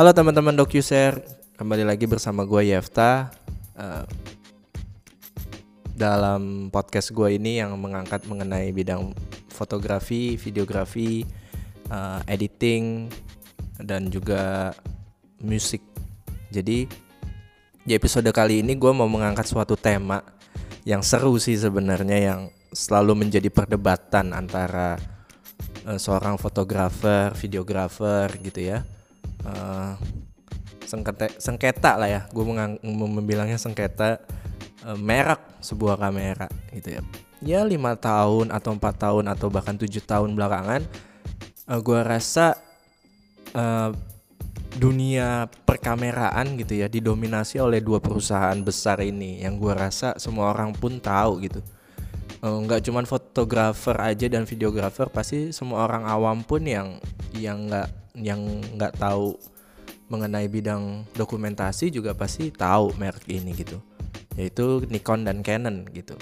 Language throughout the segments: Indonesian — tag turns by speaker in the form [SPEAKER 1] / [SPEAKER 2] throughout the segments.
[SPEAKER 1] Halo teman-teman DocuShare, kembali lagi bersama gue Yefta uh, dalam podcast gue ini yang mengangkat mengenai bidang fotografi, videografi, uh, editing, dan juga musik. Jadi di episode kali ini gue mau mengangkat suatu tema yang seru sih sebenarnya yang selalu menjadi perdebatan antara uh, seorang fotografer, videografer gitu ya. Uh, sengketa, sengketa lah ya, gue membilangnya sengketa uh, merek sebuah kamera gitu ya. Ya lima tahun atau empat tahun atau bahkan tujuh tahun belakangan, uh, gue rasa uh, dunia perkameraan gitu ya didominasi oleh dua perusahaan besar ini. Yang gue rasa semua orang pun tahu gitu. Eh, nggak uh, cuman fotografer aja dan videografer pasti semua orang awam pun yang yang nggak yang nggak tahu mengenai bidang dokumentasi juga pasti tahu merek ini gitu. Yaitu Nikon dan Canon gitu.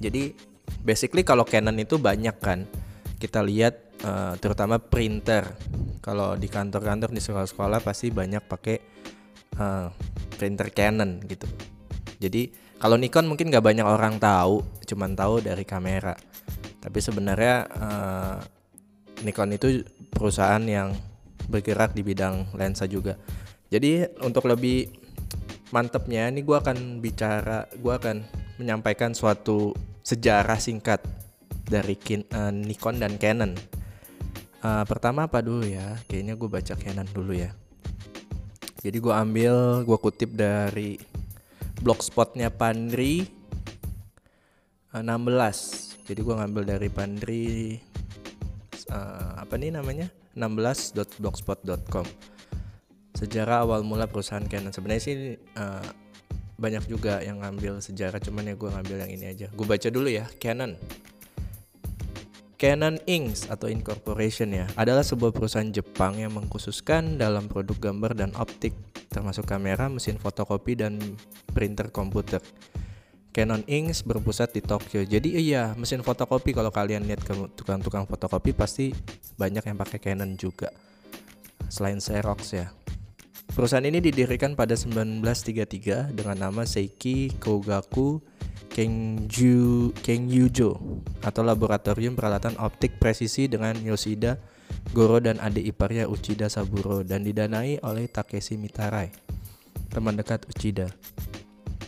[SPEAKER 1] Jadi basically kalau Canon itu banyak kan. Kita lihat uh, terutama printer. Kalau di kantor-kantor di sekolah-sekolah pasti banyak pakai uh, printer Canon gitu. Jadi kalau Nikon mungkin nggak banyak orang tahu, cuman tahu dari kamera. Tapi sebenarnya uh, Nikon itu perusahaan yang bergerak di bidang lensa juga. Jadi untuk lebih mantepnya, ini gue akan bicara, gue akan menyampaikan suatu sejarah singkat dari kin, uh, Nikon dan Canon. Uh, pertama apa dulu ya? Kayaknya gue baca Canon dulu ya. Jadi gue ambil, gue kutip dari blogspotnya Pandri 16 eh, jadi gue ngambil dari Pandri uh, apa nih namanya? 16.blogspot.com sejarah awal mula perusahaan Canon. Sebenarnya sih uh, banyak juga yang ngambil sejarah cuman ya gue ngambil yang ini aja. Gue baca dulu ya Canon. Canon Inc. atau Incorporation ya adalah sebuah perusahaan Jepang yang mengkhususkan dalam produk gambar dan optik termasuk kamera, mesin fotokopi dan printer komputer. Canon Inc. berpusat di Tokyo. Jadi iya, mesin fotokopi kalau kalian lihat ke tukang-tukang fotokopi pasti banyak yang pakai Canon juga. Selain Xerox ya. Perusahaan ini didirikan pada 1933 dengan nama Seiki Kogaku Kengju Kengyujo atau Laboratorium Peralatan Optik Presisi dengan Yoshida Goro dan adik iparnya Uchida Saburo dan didanai oleh Takeshi Mitarai, teman dekat Uchida.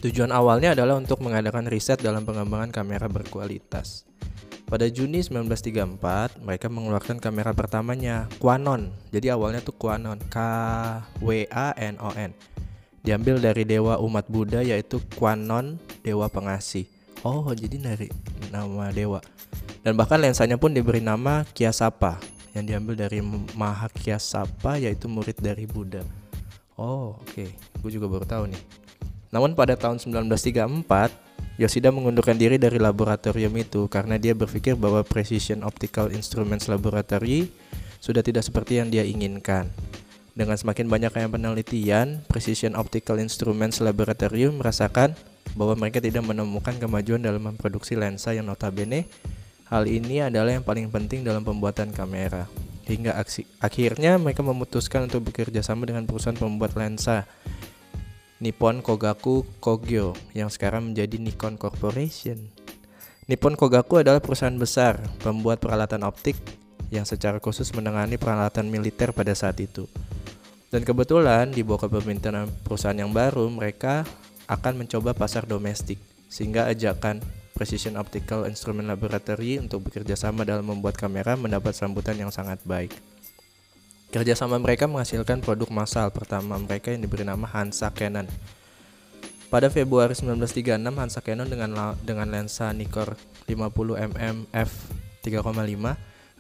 [SPEAKER 1] Tujuan awalnya adalah untuk mengadakan riset dalam pengembangan kamera berkualitas. Pada Juni 1934, mereka mengeluarkan kamera pertamanya, Quanon. Jadi awalnya tuh Quanon, K W A N O N. Diambil dari dewa umat Buddha yaitu Quanon, dewa pengasih. Oh, jadi dari nama dewa. Dan bahkan lensanya pun diberi nama Kyasapa, yang diambil dari Mahakyasapa yaitu murid dari Buddha. Oh, oke. Okay. Gue juga baru tahu nih. Namun pada tahun 1934, Yoshida mengundurkan diri dari laboratorium itu karena dia berpikir bahwa Precision Optical Instruments Laboratory sudah tidak seperti yang dia inginkan. Dengan semakin banyaknya penelitian, Precision Optical Instruments Laboratory merasakan bahwa mereka tidak menemukan kemajuan dalam memproduksi lensa yang notabene Hal ini adalah yang paling penting dalam pembuatan kamera. Hingga akhirnya mereka memutuskan untuk bekerja sama dengan perusahaan pembuat lensa Nippon Kogaku Kogyo yang sekarang menjadi Nikon Corporation. Nippon Kogaku adalah perusahaan besar pembuat peralatan optik yang secara khusus menangani peralatan militer pada saat itu. Dan kebetulan di bawah kepemimpinan perusahaan yang baru, mereka akan mencoba pasar domestik sehingga ajakan Precision Optical Instrument Laboratory untuk bekerja sama dalam membuat kamera mendapat sambutan yang sangat baik. Kerjasama mereka menghasilkan produk massal pertama mereka yang diberi nama Hansa Canon. Pada Februari 1936, Hansa Canon dengan dengan lensa Nikkor 50 mm f 3,5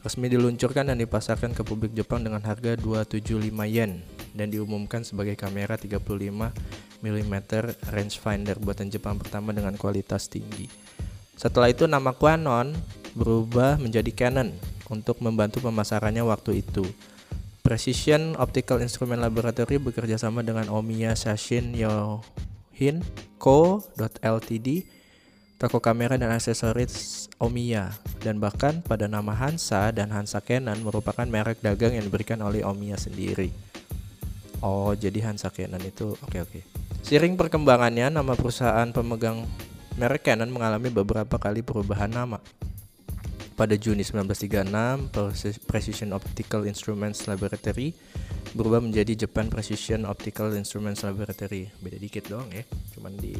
[SPEAKER 1] resmi diluncurkan dan dipasarkan ke publik Jepang dengan harga 275 yen dan diumumkan sebagai kamera 35 mm rangefinder buatan Jepang pertama dengan kualitas tinggi. Setelah itu nama Quanon berubah menjadi Canon untuk membantu pemasarannya waktu itu. Precision Optical Instrument Laboratory bekerja sama dengan Omiya Sashin Yohin Co. Ltd, toko kamera dan aksesoris Omiya, dan bahkan pada nama Hansa dan Hansa Canon merupakan merek dagang yang diberikan oleh Omiya sendiri. Oh, jadi Hansa Canon itu oke oke. Seiring perkembangannya, nama perusahaan pemegang merek Canon mengalami beberapa kali perubahan nama. Pada Juni 1936, Precision Optical Instruments Laboratory berubah menjadi Japan Precision Optical Instruments Laboratory. Beda dikit doang ya, cuman di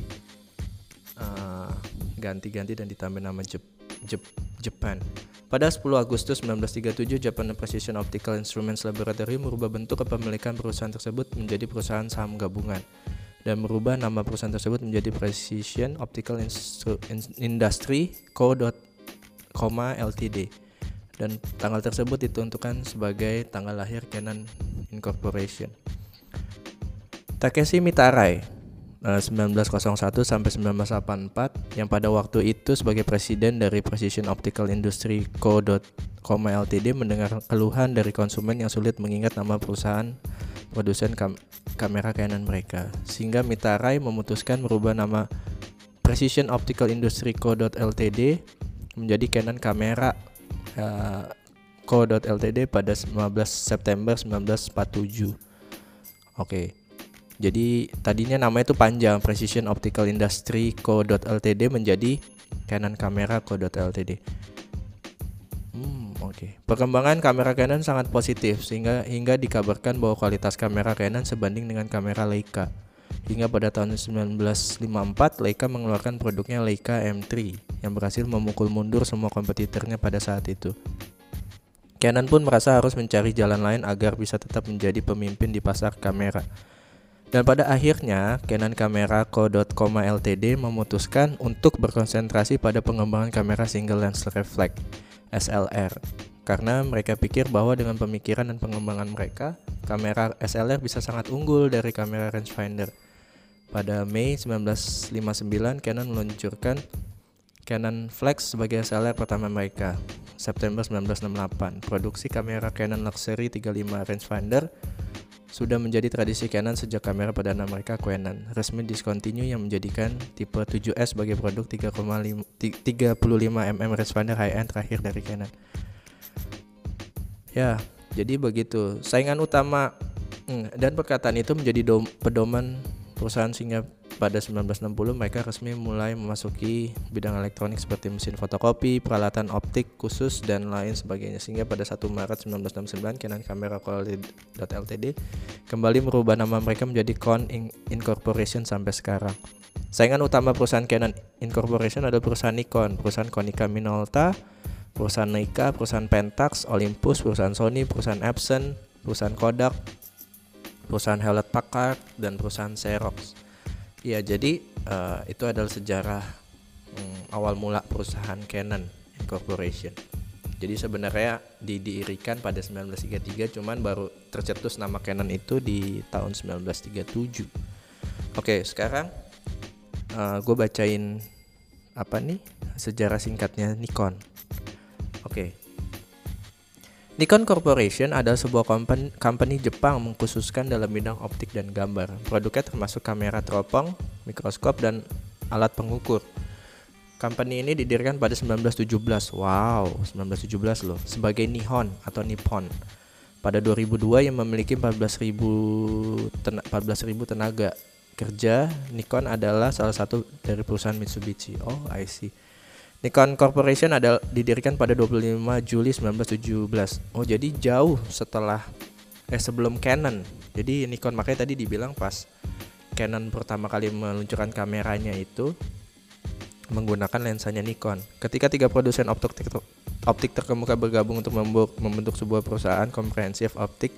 [SPEAKER 1] uh, ganti-ganti dan ditambah nama Jep, Jep, Japan. Pada 10 Agustus 1937, Japan Precision Optical Instruments Laboratory merubah bentuk kepemilikan perusahaan tersebut menjadi perusahaan saham gabungan dan merubah nama perusahaan tersebut menjadi Precision Optical Instru Industry Co. Ltd dan tanggal tersebut ditentukan sebagai tanggal lahir Canon Incorporation. Takeshi Mitarai 1901 eh, sampai 1984 yang pada waktu itu sebagai presiden dari Precision Optical Industry Co. Ltd mendengar keluhan dari konsumen yang sulit mengingat nama perusahaan produsen kam kamera Canon mereka sehingga Mitarai memutuskan merubah nama Precision Optical Industry Co. Ltd menjadi Canon kamera uh, Co.ltd pada 15 September 1947. Oke. Jadi tadinya nama itu panjang Precision Optical Industry Co.ltd menjadi Canon Kamera Co.ltd. Hmm, oke. Okay. Perkembangan kamera Canon sangat positif sehingga hingga dikabarkan bahwa kualitas kamera Canon sebanding dengan kamera Leica. Hingga pada tahun 1954, Leica mengeluarkan produknya Leica M3 yang berhasil memukul mundur semua kompetitornya pada saat itu. Canon pun merasa harus mencari jalan lain agar bisa tetap menjadi pemimpin di pasar kamera. Dan pada akhirnya, Canon Kamera Co. Ltd memutuskan untuk berkonsentrasi pada pengembangan kamera single lens reflex SLR karena mereka pikir bahwa dengan pemikiran dan pengembangan mereka, kamera SLR bisa sangat unggul dari kamera rangefinder. Pada Mei 1959, Canon meluncurkan Canon Flex sebagai SLR pertama mereka. September 1968, produksi kamera Canon Luxury 35 rangefinder sudah menjadi tradisi Canon sejak kamera perdana mereka Canon resmi discontinue yang menjadikan tipe 7S sebagai produk 3,5 35 mm rangefinder high-end terakhir dari Canon. Ya, jadi begitu. Saingan utama hmm, dan perkataan itu menjadi pedoman perusahaan sehingga pada 1960 mereka resmi mulai memasuki bidang elektronik seperti mesin fotokopi, peralatan optik khusus dan lain sebagainya sehingga pada 1 Maret 1969 Canon Camera Ltd kembali merubah nama mereka menjadi Con Incorporation sampai sekarang. Saingan utama perusahaan Canon Incorporation adalah perusahaan Nikon, perusahaan Konica Minolta, perusahaan Leica, perusahaan Pentax, Olympus, perusahaan Sony, perusahaan Epson, perusahaan Kodak, perusahaan Hewlett Packard dan perusahaan Xerox. Ya, jadi uh, itu adalah sejarah um, awal mula perusahaan Canon Incorporation. Jadi sebenarnya didirikan pada 1933 cuman baru tercetus nama Canon itu di tahun 1937. Oke, sekarang uh, eh, gue bacain apa nih sejarah singkatnya Nikon. Oke, Nikon Corporation adalah sebuah company, company Jepang mengkhususkan dalam bidang optik dan gambar. Produknya termasuk kamera teropong, mikroskop, dan alat pengukur. Company ini didirikan pada 1917. Wow, 1917 loh. Sebagai Nihon atau Nippon. Pada 2002 yang memiliki 14.000 ten 14.000 tenaga kerja, Nikon adalah salah satu dari perusahaan Mitsubishi. Oh, I see. Nikon Corporation adalah didirikan pada 25 Juli 1917. Oh, jadi jauh setelah eh sebelum Canon. Jadi Nikon makanya tadi dibilang pas Canon pertama kali meluncurkan kameranya itu menggunakan lensanya Nikon. Ketika tiga produsen optik optik terkemuka bergabung untuk membentuk sebuah perusahaan komprehensif optik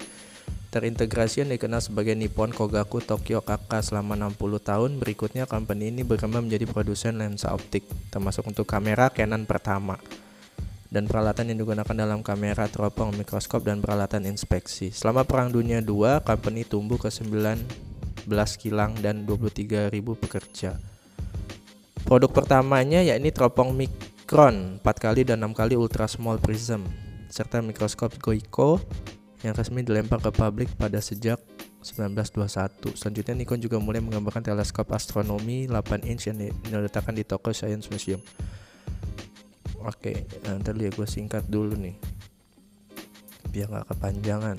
[SPEAKER 1] terintegrasi yang dikenal sebagai Nippon Kogaku Tokyo KK selama 60 tahun. Berikutnya company ini berkembang menjadi produsen lensa optik, termasuk untuk kamera Canon pertama dan peralatan yang digunakan dalam kamera teropong, mikroskop, dan peralatan inspeksi. Selama Perang Dunia II, company tumbuh ke 19 kilang dan 23.000 pekerja. Produk pertamanya yakni teropong mikron 4 kali dan 6 kali ultra small prism serta mikroskop Goiko yang resmi dilempar ke publik pada sejak 1921. Selanjutnya Nikon juga mulai mengembangkan teleskop astronomi 8 inch yang diletakkan di toko Science Museum. Oke, nanti lihat gue singkat dulu nih, biar gak kepanjangan.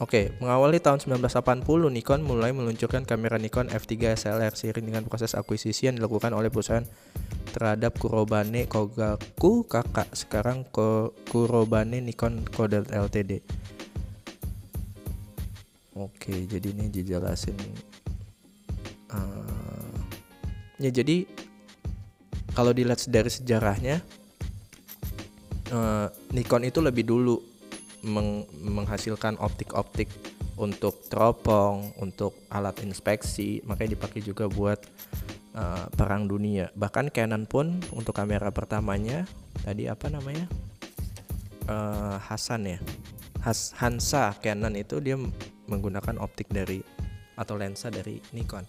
[SPEAKER 1] Oke, mengawali tahun 1980, Nikon mulai meluncurkan kamera Nikon F3 SLR seiring dengan proses akuisisi yang dilakukan oleh perusahaan terhadap Kurobane Kogaku kakak sekarang Ko Kurobane Nikon Kodak Ltd. Oke, jadi ini dijelasin. Uh, ya jadi kalau dilihat dari sejarahnya, uh, Nikon itu lebih dulu meng menghasilkan optik-optik untuk teropong, untuk alat inspeksi, makanya dipakai juga buat uh, perang dunia. Bahkan Canon pun untuk kamera pertamanya tadi apa namanya uh, Hasan ya, Has Hansa Canon itu dia menggunakan optik dari atau lensa dari Nikon.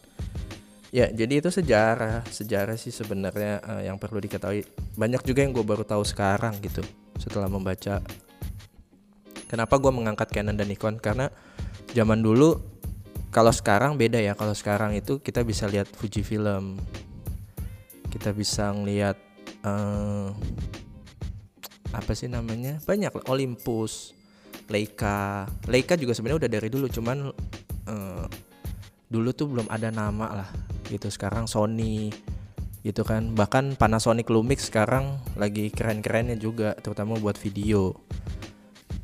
[SPEAKER 1] Ya, jadi itu sejarah, sejarah sih sebenarnya uh, yang perlu diketahui. Banyak juga yang gue baru tahu sekarang gitu, setelah membaca Kenapa gue mengangkat Canon dan Nikon? Karena zaman dulu kalau sekarang beda ya. Kalau sekarang itu kita bisa lihat Fuji Film, kita bisa ngelihat uh, apa sih namanya? Banyak Olympus, Leica. Leica juga sebenarnya udah dari dulu, cuman uh, dulu tuh belum ada nama lah gitu. Sekarang Sony gitu kan. Bahkan Panasonic Lumix sekarang lagi keren-kerennya juga, terutama buat video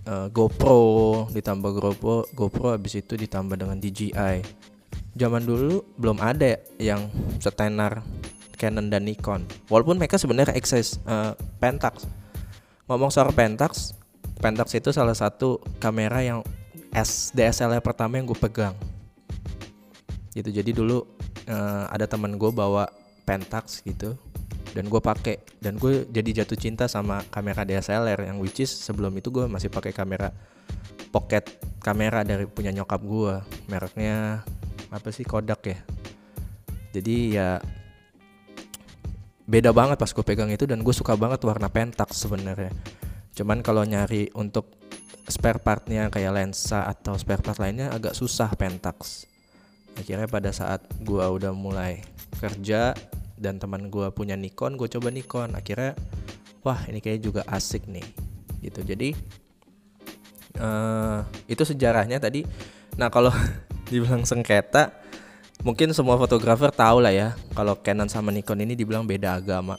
[SPEAKER 1] uh, GoPro ditambah GoPro GoPro habis itu ditambah dengan DJI zaman dulu belum ada yang setenar Canon dan Nikon. Walaupun mereka sebenarnya eksis uh, Pentax. Ngomong soal Pentax Pentax itu salah satu kamera yang S DSLR pertama yang gue pegang. Gitu jadi dulu uh, ada teman gue bawa Pentax gitu dan gue pakai. Dan gue jadi jatuh cinta sama kamera DSLR yang which is sebelum itu gue masih pakai kamera pocket kamera dari punya nyokap gue mereknya apa sih Kodak ya? Jadi ya beda banget pas gue pegang itu dan gue suka banget warna Pentax sebenarnya. Cuman kalau nyari untuk spare partnya kayak lensa atau spare part lainnya agak susah Pentax akhirnya pada saat gue udah mulai kerja dan teman gue punya Nikon gue coba Nikon. Akhirnya wah ini kayak juga asik nih gitu. Jadi uh, itu sejarahnya tadi. Nah kalau dibilang sengketa mungkin semua fotografer tahu lah ya kalau Canon sama Nikon ini dibilang beda agama.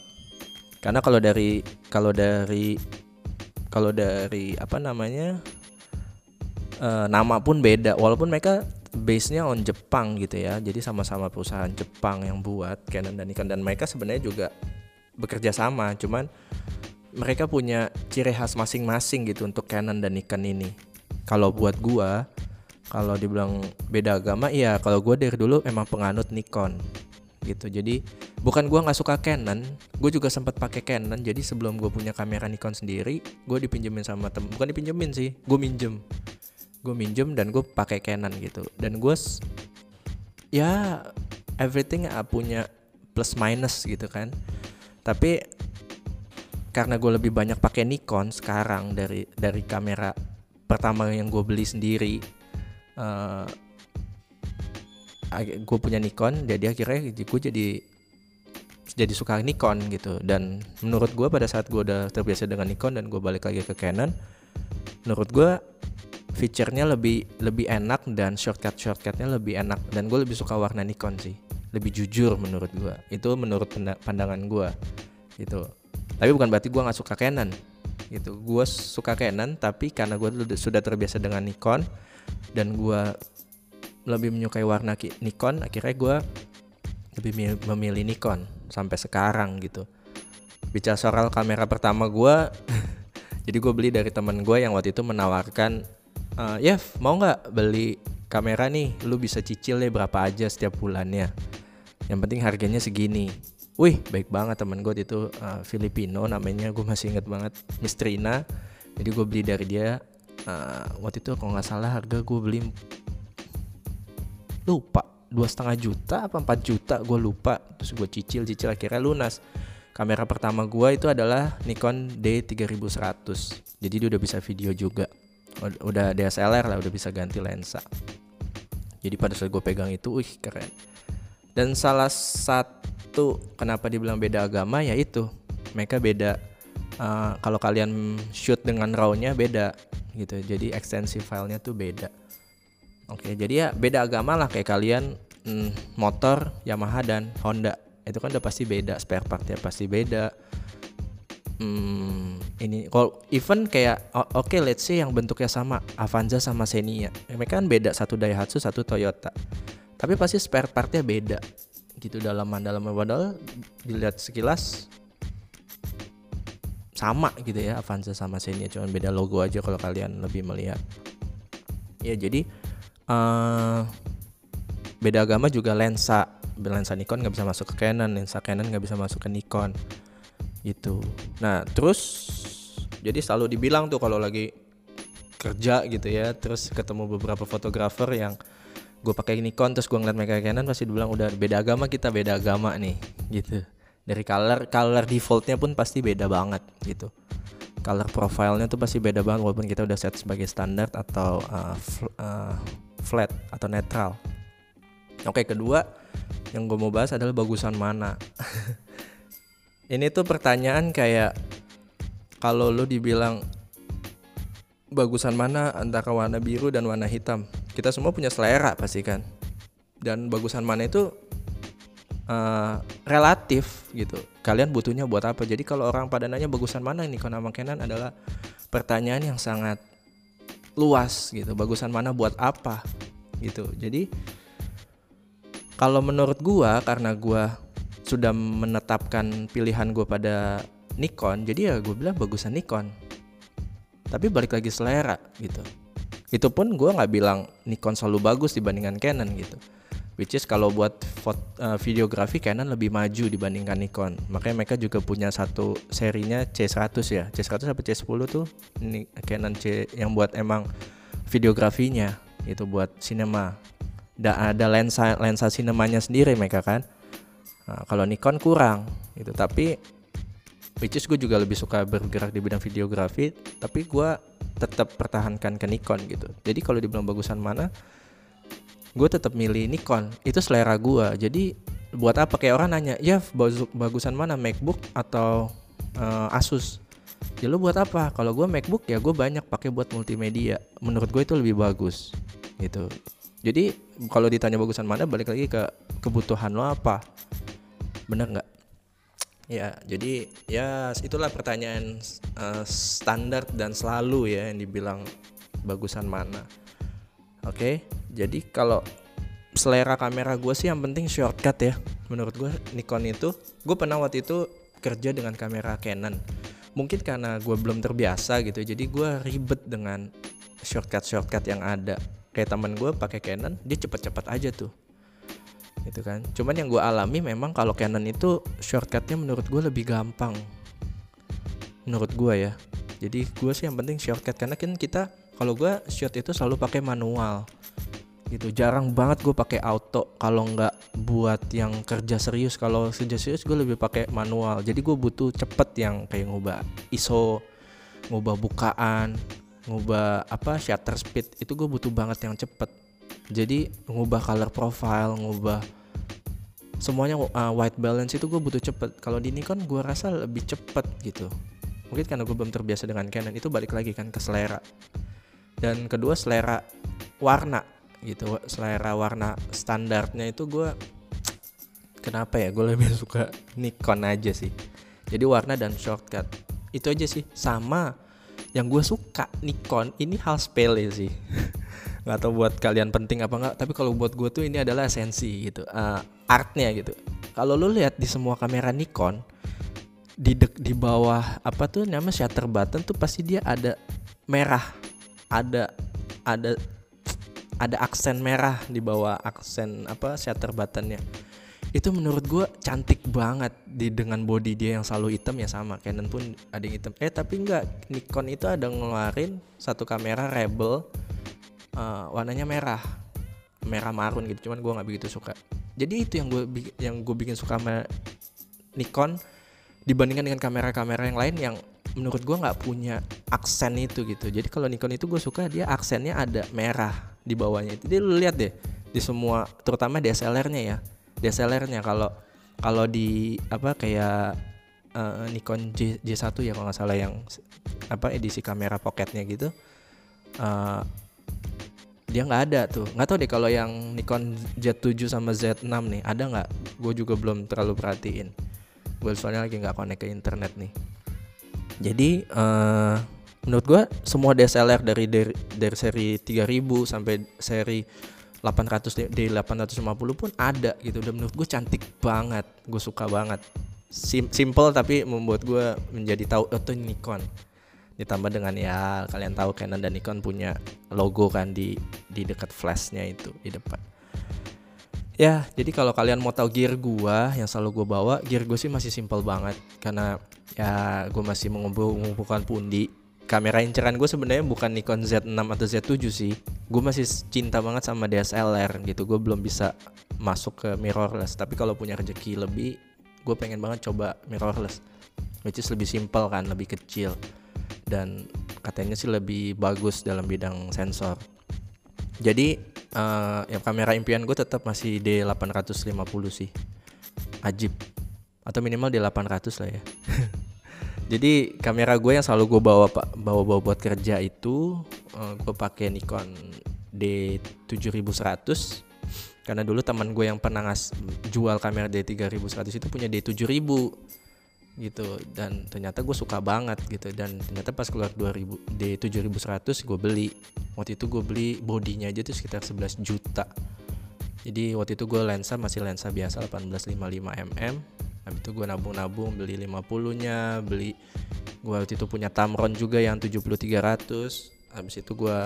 [SPEAKER 1] Karena kalau dari kalau dari kalau dari apa namanya uh, nama pun beda. Walaupun mereka base-nya on Jepang gitu ya. Jadi sama-sama perusahaan Jepang yang buat Canon dan Nikon dan mereka sebenarnya juga bekerja sama, cuman mereka punya ciri khas masing-masing gitu untuk Canon dan Nikon ini. Kalau buat gua, kalau dibilang beda agama, iya kalau gua dari dulu emang penganut Nikon gitu. Jadi bukan gua nggak suka Canon, gue juga sempat pakai Canon. Jadi sebelum gue punya kamera Nikon sendiri, gue dipinjemin sama tem, bukan dipinjemin sih, gue minjem gue minjem dan gue pakai Canon gitu. Dan gue ya everything uh, punya plus minus gitu kan. Tapi karena gue lebih banyak pakai Nikon sekarang dari dari kamera pertama yang gue beli sendiri uh, gue punya Nikon jadi akhirnya gue jadi jadi suka Nikon gitu. Dan menurut gue pada saat gue udah terbiasa dengan Nikon dan gue balik lagi ke Canon menurut gue fiturnya lebih lebih enak dan shortcut shortcutnya lebih enak. Dan gue lebih suka warna Nikon sih. Lebih jujur menurut gue itu menurut pandangan gue gitu. Tapi bukan berarti gue nggak suka Canon. Gitu. Gue suka Canon tapi karena gue sudah terbiasa dengan Nikon dan gue lebih menyukai warna Nikon akhirnya gue lebih memilih Nikon sampai sekarang gitu. Bicara soal kamera pertama gue jadi gue beli dari teman gue yang waktu itu menawarkan uh, Yev mau nggak beli kamera nih? Lu bisa cicil deh berapa aja setiap bulannya. Yang penting harganya segini. Wih baik banget temen gue itu uh, Filipino namanya gue masih inget banget. Mistrina jadi gue beli dari dia uh, waktu itu kalau nggak salah harga gue beli lupa dua setengah juta apa empat juta gue lupa. Terus gue cicil cicil akhirnya lunas. Kamera pertama gue itu adalah Nikon D3100 jadi dia udah bisa video juga udah DSLR lah udah bisa ganti lensa. Jadi pada saat gue pegang itu wih keren. Dan salah satu kenapa dibilang beda agama ya itu. Mereka beda uh, kalau kalian shoot dengan RAW-nya beda gitu. Jadi ekstensi filenya tuh beda. Oke, jadi ya beda agama lah kayak kalian mm, motor Yamaha dan Honda. Itu kan udah pasti beda spare partnya pasti beda. Hmm, ini kalau event kayak oke okay, let's say yang bentuknya sama Avanza sama Xenia, mereka kan beda satu Daihatsu satu Toyota, tapi pasti spare partnya beda gitu dalaman dalaman padahal dilihat sekilas sama gitu ya Avanza sama Xenia. Cuma beda logo aja kalau kalian lebih melihat. Ya jadi uh, beda agama juga lensa. Lensa Nikon nggak bisa masuk ke Canon lensa Canon nggak bisa masuk ke Nikon gitu nah terus jadi selalu dibilang tuh kalau lagi kerja gitu ya terus ketemu beberapa fotografer yang gue pakai Nikon terus gue ngeliat mereka Canon pasti bilang udah beda agama kita beda agama nih gitu dari color color defaultnya pun pasti beda banget gitu color profilnya tuh pasti beda banget walaupun kita udah set sebagai standar atau uh, fl uh, flat atau netral. Oke kedua yang gue mau bahas adalah bagusan mana. Ini tuh pertanyaan kayak kalau lo dibilang bagusan mana antara warna biru dan warna hitam, kita semua punya selera pasti kan. Dan bagusan mana itu uh, relatif gitu. Kalian butuhnya buat apa? Jadi kalau orang pada nanya bagusan mana ini Nikon sama Canon adalah pertanyaan yang sangat luas gitu. Bagusan mana buat apa gitu. Jadi kalau menurut gua karena gua sudah menetapkan pilihan gua pada Nikon, jadi ya gue bilang bagusan Nikon. Tapi balik lagi selera gitu. Itu pun gue nggak bilang Nikon selalu bagus dibandingkan Canon gitu. Which is kalau buat foto, uh, videografi Canon lebih maju dibandingkan Nikon. Makanya mereka juga punya satu serinya C100 ya. C100 sampai C10 tuh? Ini Canon C yang buat emang videografinya itu buat cinema da, ada lensa lensa sinemanya sendiri mereka kan nah, kalau Nikon kurang itu tapi which is gue juga lebih suka bergerak di bidang videografi tapi gue tetap pertahankan ke Nikon gitu. Jadi kalau dibilang bagusan mana gue tetap milih Nikon. Itu selera gue jadi buat apa? Kayak orang nanya ya bagusan mana? MacBook atau uh, Asus? Ya lo buat apa? Kalau gue MacBook ya gue banyak pakai buat multimedia. Menurut gue itu lebih bagus gitu. Jadi kalau ditanya bagusan mana balik lagi ke kebutuhan lo apa bener nggak? Ya jadi ya itulah pertanyaan uh, standar dan selalu ya yang dibilang bagusan mana. Oke jadi kalau selera kamera gue sih yang penting shortcut ya. Menurut gue Nikon itu gue pernah waktu itu kerja dengan kamera Canon. Mungkin karena gue belum terbiasa gitu jadi gue ribet dengan shortcut shortcut yang ada. Kayak teman gue pakai Canon dia cepet-cepet aja tuh itu kan. Cuman yang gue alami memang kalau Canon itu shortcutnya menurut gue lebih gampang. Menurut gue ya. Jadi gue sih yang penting shortcut karena kan kita kalau gue shot itu selalu pakai manual. Gitu. Jarang banget gue pakai auto kalau nggak buat yang kerja serius. Kalau kerja serius gue lebih pakai manual. Jadi gue butuh cepet yang kayak ngubah ISO ngubah bukaan ngubah apa shutter speed. Itu gue butuh banget yang cepet. Jadi ngubah color profile ngubah semuanya uh, white balance itu gue butuh cepet. Kalau di Nikon gue rasa lebih cepet gitu. Mungkin karena gue belum terbiasa dengan Canon. Itu balik lagi kan ke selera. Dan kedua selera warna gitu. Selera warna standarnya itu gue kenapa ya? Gue lebih suka Nikon aja sih. Jadi warna dan shortcut. Itu aja sih. Sama yang gue suka Nikon. Ini hal sepele sih nggak tahu buat kalian penting apa nggak tapi kalau buat gue tuh ini adalah esensi gitu uh, artnya gitu. Kalau lo lihat di semua kamera Nikon di dek di bawah apa tuh nama shutter button tuh pasti dia ada merah ada ada ada aksen merah di bawah aksen apa shutter buttonnya. Itu menurut gue cantik banget di dengan body dia yang selalu hitam ya sama Canon pun ada yang hitam. Eh tapi enggak Nikon itu ada ngeluarin satu kamera Rebel uh, warnanya merah. Merah marun gitu cuman gue nggak begitu suka. Jadi itu yang gue yang gue bikin suka sama Nikon dibandingkan dengan kamera-kamera yang lain yang menurut gue nggak punya aksen itu gitu. Jadi kalau Nikon itu gue suka dia aksennya ada merah di bawahnya. Itu dia lu lihat deh di semua terutama DSLR-nya ya. DSLR-nya kalau kalau di apa kayak uh, Nikon J, J1 ya kalau nggak salah yang apa edisi kamera pocketnya gitu uh, dia nggak ada tuh. Nggak tahu deh kalau yang Nikon Z7 sama Z6 nih ada nggak? Gue juga belum terlalu perhatiin. Gue soalnya lagi nggak connect ke internet nih. Jadi uh, menurut gue semua DSLR dari dari, dari seri 3000 sampai seri 800 di 850 pun ada gitu. Dan menurut gue cantik banget. Gue suka banget. Sim simple tapi membuat gue menjadi tahu oh, itu Nikon ditambah dengan ya kalian tahu Canon dan Nikon punya logo kan di di dekat flashnya itu di depan. Ya jadi kalau kalian mau tahu gear gua yang selalu gue bawa gear gue sih masih simple banget. Karena ya gue masih mengumpul mengumpulkan pundi. Kamera inceran gue sebenarnya bukan Nikon Z6 atau Z7 sih. Gue masih cinta banget sama DSLR gitu. Gue belum bisa masuk ke mirrorless. Tapi kalau punya rezeki lebih gue pengen banget coba mirrorless. Which is lebih simple kan lebih kecil dan katanya sih lebih bagus dalam bidang sensor. Jadi uh, yang kamera impian gue tetap masih D850 sih. Ajib. Atau minimal D800 lah ya. Jadi kamera gue yang selalu gue bawa pak bawa bawa buat kerja itu uh, gue pakai Nikon D7100 karena dulu teman gue yang pernah ngas jual kamera D3100 itu punya D7000 gitu. Dan ternyata gue suka banget gitu. Dan ternyata pas keluar 2000 d 7100 gue beli. Waktu itu gue beli bodinya aja tuh sekitar 11 juta. Jadi waktu itu gue lensa masih lensa biasa 1855 mm habis itu gue nabung-nabung beli 50 nya beli gue waktu itu punya Tamron juga yang 70300 habis itu gue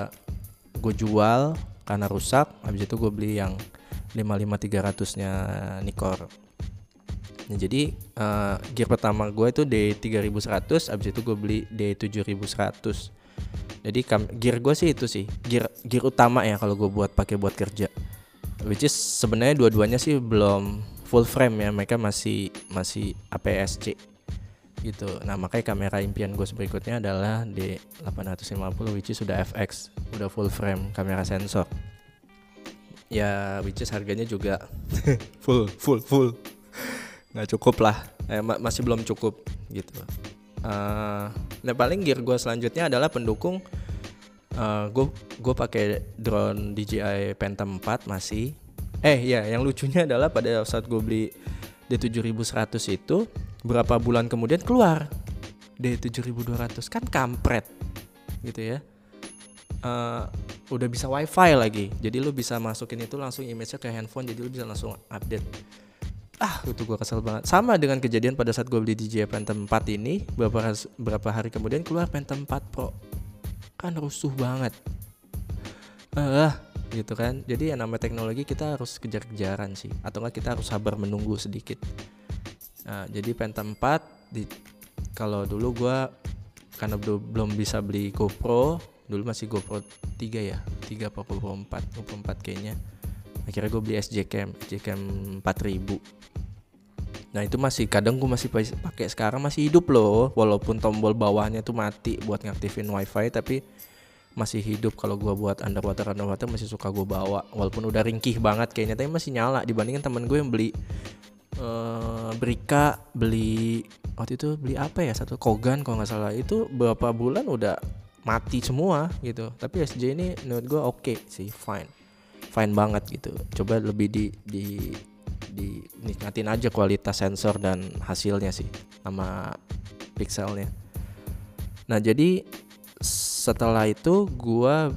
[SPEAKER 1] gue jual karena rusak. Habis itu gue beli yang 55300 nya Nikkor Nah, jadi uh, gear pertama gue itu D3100, abis itu gue beli D7100. Jadi gear gue sih itu sih, gear gear utama ya kalau gue buat pakai buat kerja. Which is sebenarnya dua-duanya sih belum full frame ya, mereka masih masih APS-C gitu. Nah makanya kamera impian gue berikutnya adalah D850 which is sudah FX, udah full frame kamera sensor. Ya which is harganya juga full full full nggak cukup lah. Eh, ma masih belum cukup gitu. Uh, nah paling gear gue selanjutnya adalah pendukung uh, gue gue pakai drone DJI Phantom 4 masih. Eh ya yang lucunya adalah pada saat gue beli D7100 itu berapa bulan kemudian keluar D7200 kan kampret gitu ya. Uh, udah bisa wifi lagi. Jadi lu bisa masukin itu langsung image-nya ke handphone jadi lu bisa langsung update ah itu gue kesel banget. Sama dengan kejadian pada saat gue beli DJI Phantom 4 ini beberapa berapa hari kemudian keluar Phantom 4 Pro. Kan rusuh banget. Eh uh, gitu kan. Jadi yang namanya teknologi kita harus kejar-kejaran sih. Atau enggak kita harus sabar menunggu sedikit. Nah, jadi Phantom 4 di kalau dulu gue karena belum bisa beli GoPro dulu masih GoPro 3 ya 3 apa GoPro 4 GoPro 4 kayaknya akhirnya gue beli SJ Cam SJ Cam 4000 Nah itu masih kadang gue masih pakai. Sekarang masih hidup loh. Walaupun tombol bawahnya tuh mati buat ngaktifin wifi tapi masih hidup. Kalau gue buat underwater underwater masih suka gue bawa. Walaupun udah ringkih banget kayaknya tapi masih nyala. Dibandingin temen gue yang beli uh, Brika beli waktu itu beli apa ya? Satu Kogan kalau nggak salah. Itu beberapa bulan udah mati semua gitu. Tapi SJ ini menurut gue oke okay sih fine fine banget gitu. Coba lebih di di dinikmatin aja kualitas sensor dan hasilnya sih sama pixelnya. Nah jadi setelah itu gua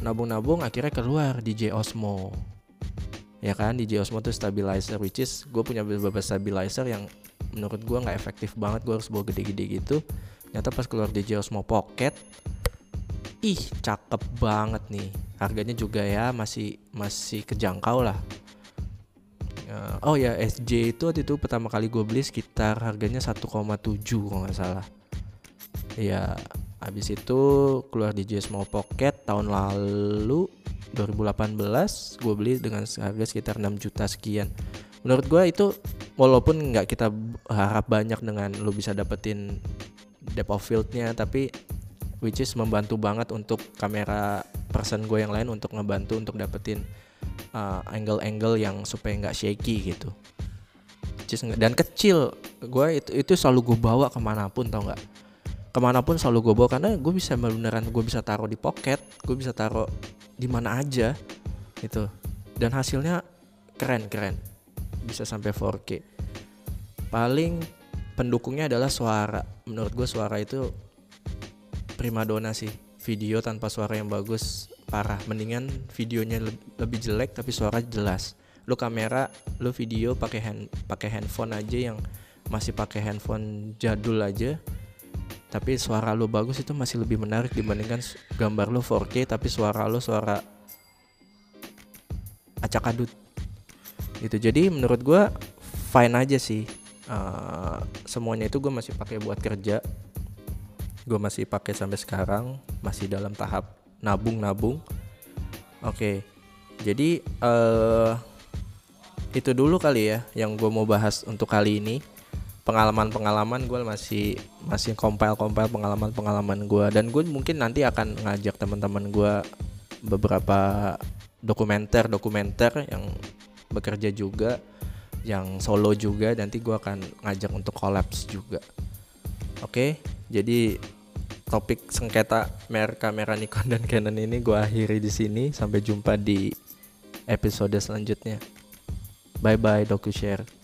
[SPEAKER 1] nabung-nabung akhirnya keluar DJ Osmo. Ya kan DJ Osmo tuh stabilizer which is gue punya beberapa stabilizer yang menurut gue nggak efektif banget gue harus bawa gede-gede gitu. Nyata pas keluar DJ Osmo Pocket ih cakep banget nih. Harganya juga ya masih masih kejangkau lah. Uh, oh ya SJ itu waktu itu pertama kali gue beli sekitar harganya 1,7 kalau nggak salah. Ya habis itu keluar di Small Pocket tahun lalu 2018 gue beli dengan harga sekitar 6 juta sekian. Menurut gue itu walaupun nggak kita harap banyak dengan lo bisa dapetin depth of fieldnya tapi which is membantu banget untuk kamera person gue yang lain untuk ngebantu untuk dapetin uh, angle-angle yang supaya nggak shaky gitu. Dan kecil. Gue itu itu selalu gue bawa ke mana pun tau nggak? Ke mana pun selalu gue bawa karena gue bisa beneran gue bisa taruh di pocket gue bisa taruh di mana aja gitu. Dan hasilnya keren keren. Bisa sampai 4K paling pendukungnya adalah suara. Menurut gue suara itu primadona sih. Video tanpa suara yang bagus parah. Mendingan videonya lebih jelek tapi suara jelas. Lu kamera lu video pakai hand pakai handphone aja yang masih pakai handphone jadul aja. Tapi suara lo bagus itu masih lebih menarik dibandingkan gambar lo 4K tapi suara lo suara acak adut. Gitu. Jadi menurut gue fine aja sih. Uh, semuanya itu gue masih pakai buat kerja gue masih pakai sampai sekarang masih dalam tahap nabung nabung oke okay. jadi uh, itu dulu kali ya yang gue mau bahas untuk kali ini. Pengalaman-pengalaman gue masih masih compile-compile pengalaman-pengalaman gue dan gue mungkin nanti akan ngajak teman-teman gue beberapa dokumenter-dokumenter yang bekerja juga yang solo juga. Nanti gue akan ngajak untuk kolaps juga. Oke jadi topik sengketa merek kamera Nikon dan Canon ini gue akhiri di sini. Sampai jumpa di episode selanjutnya. Bye bye DocuShare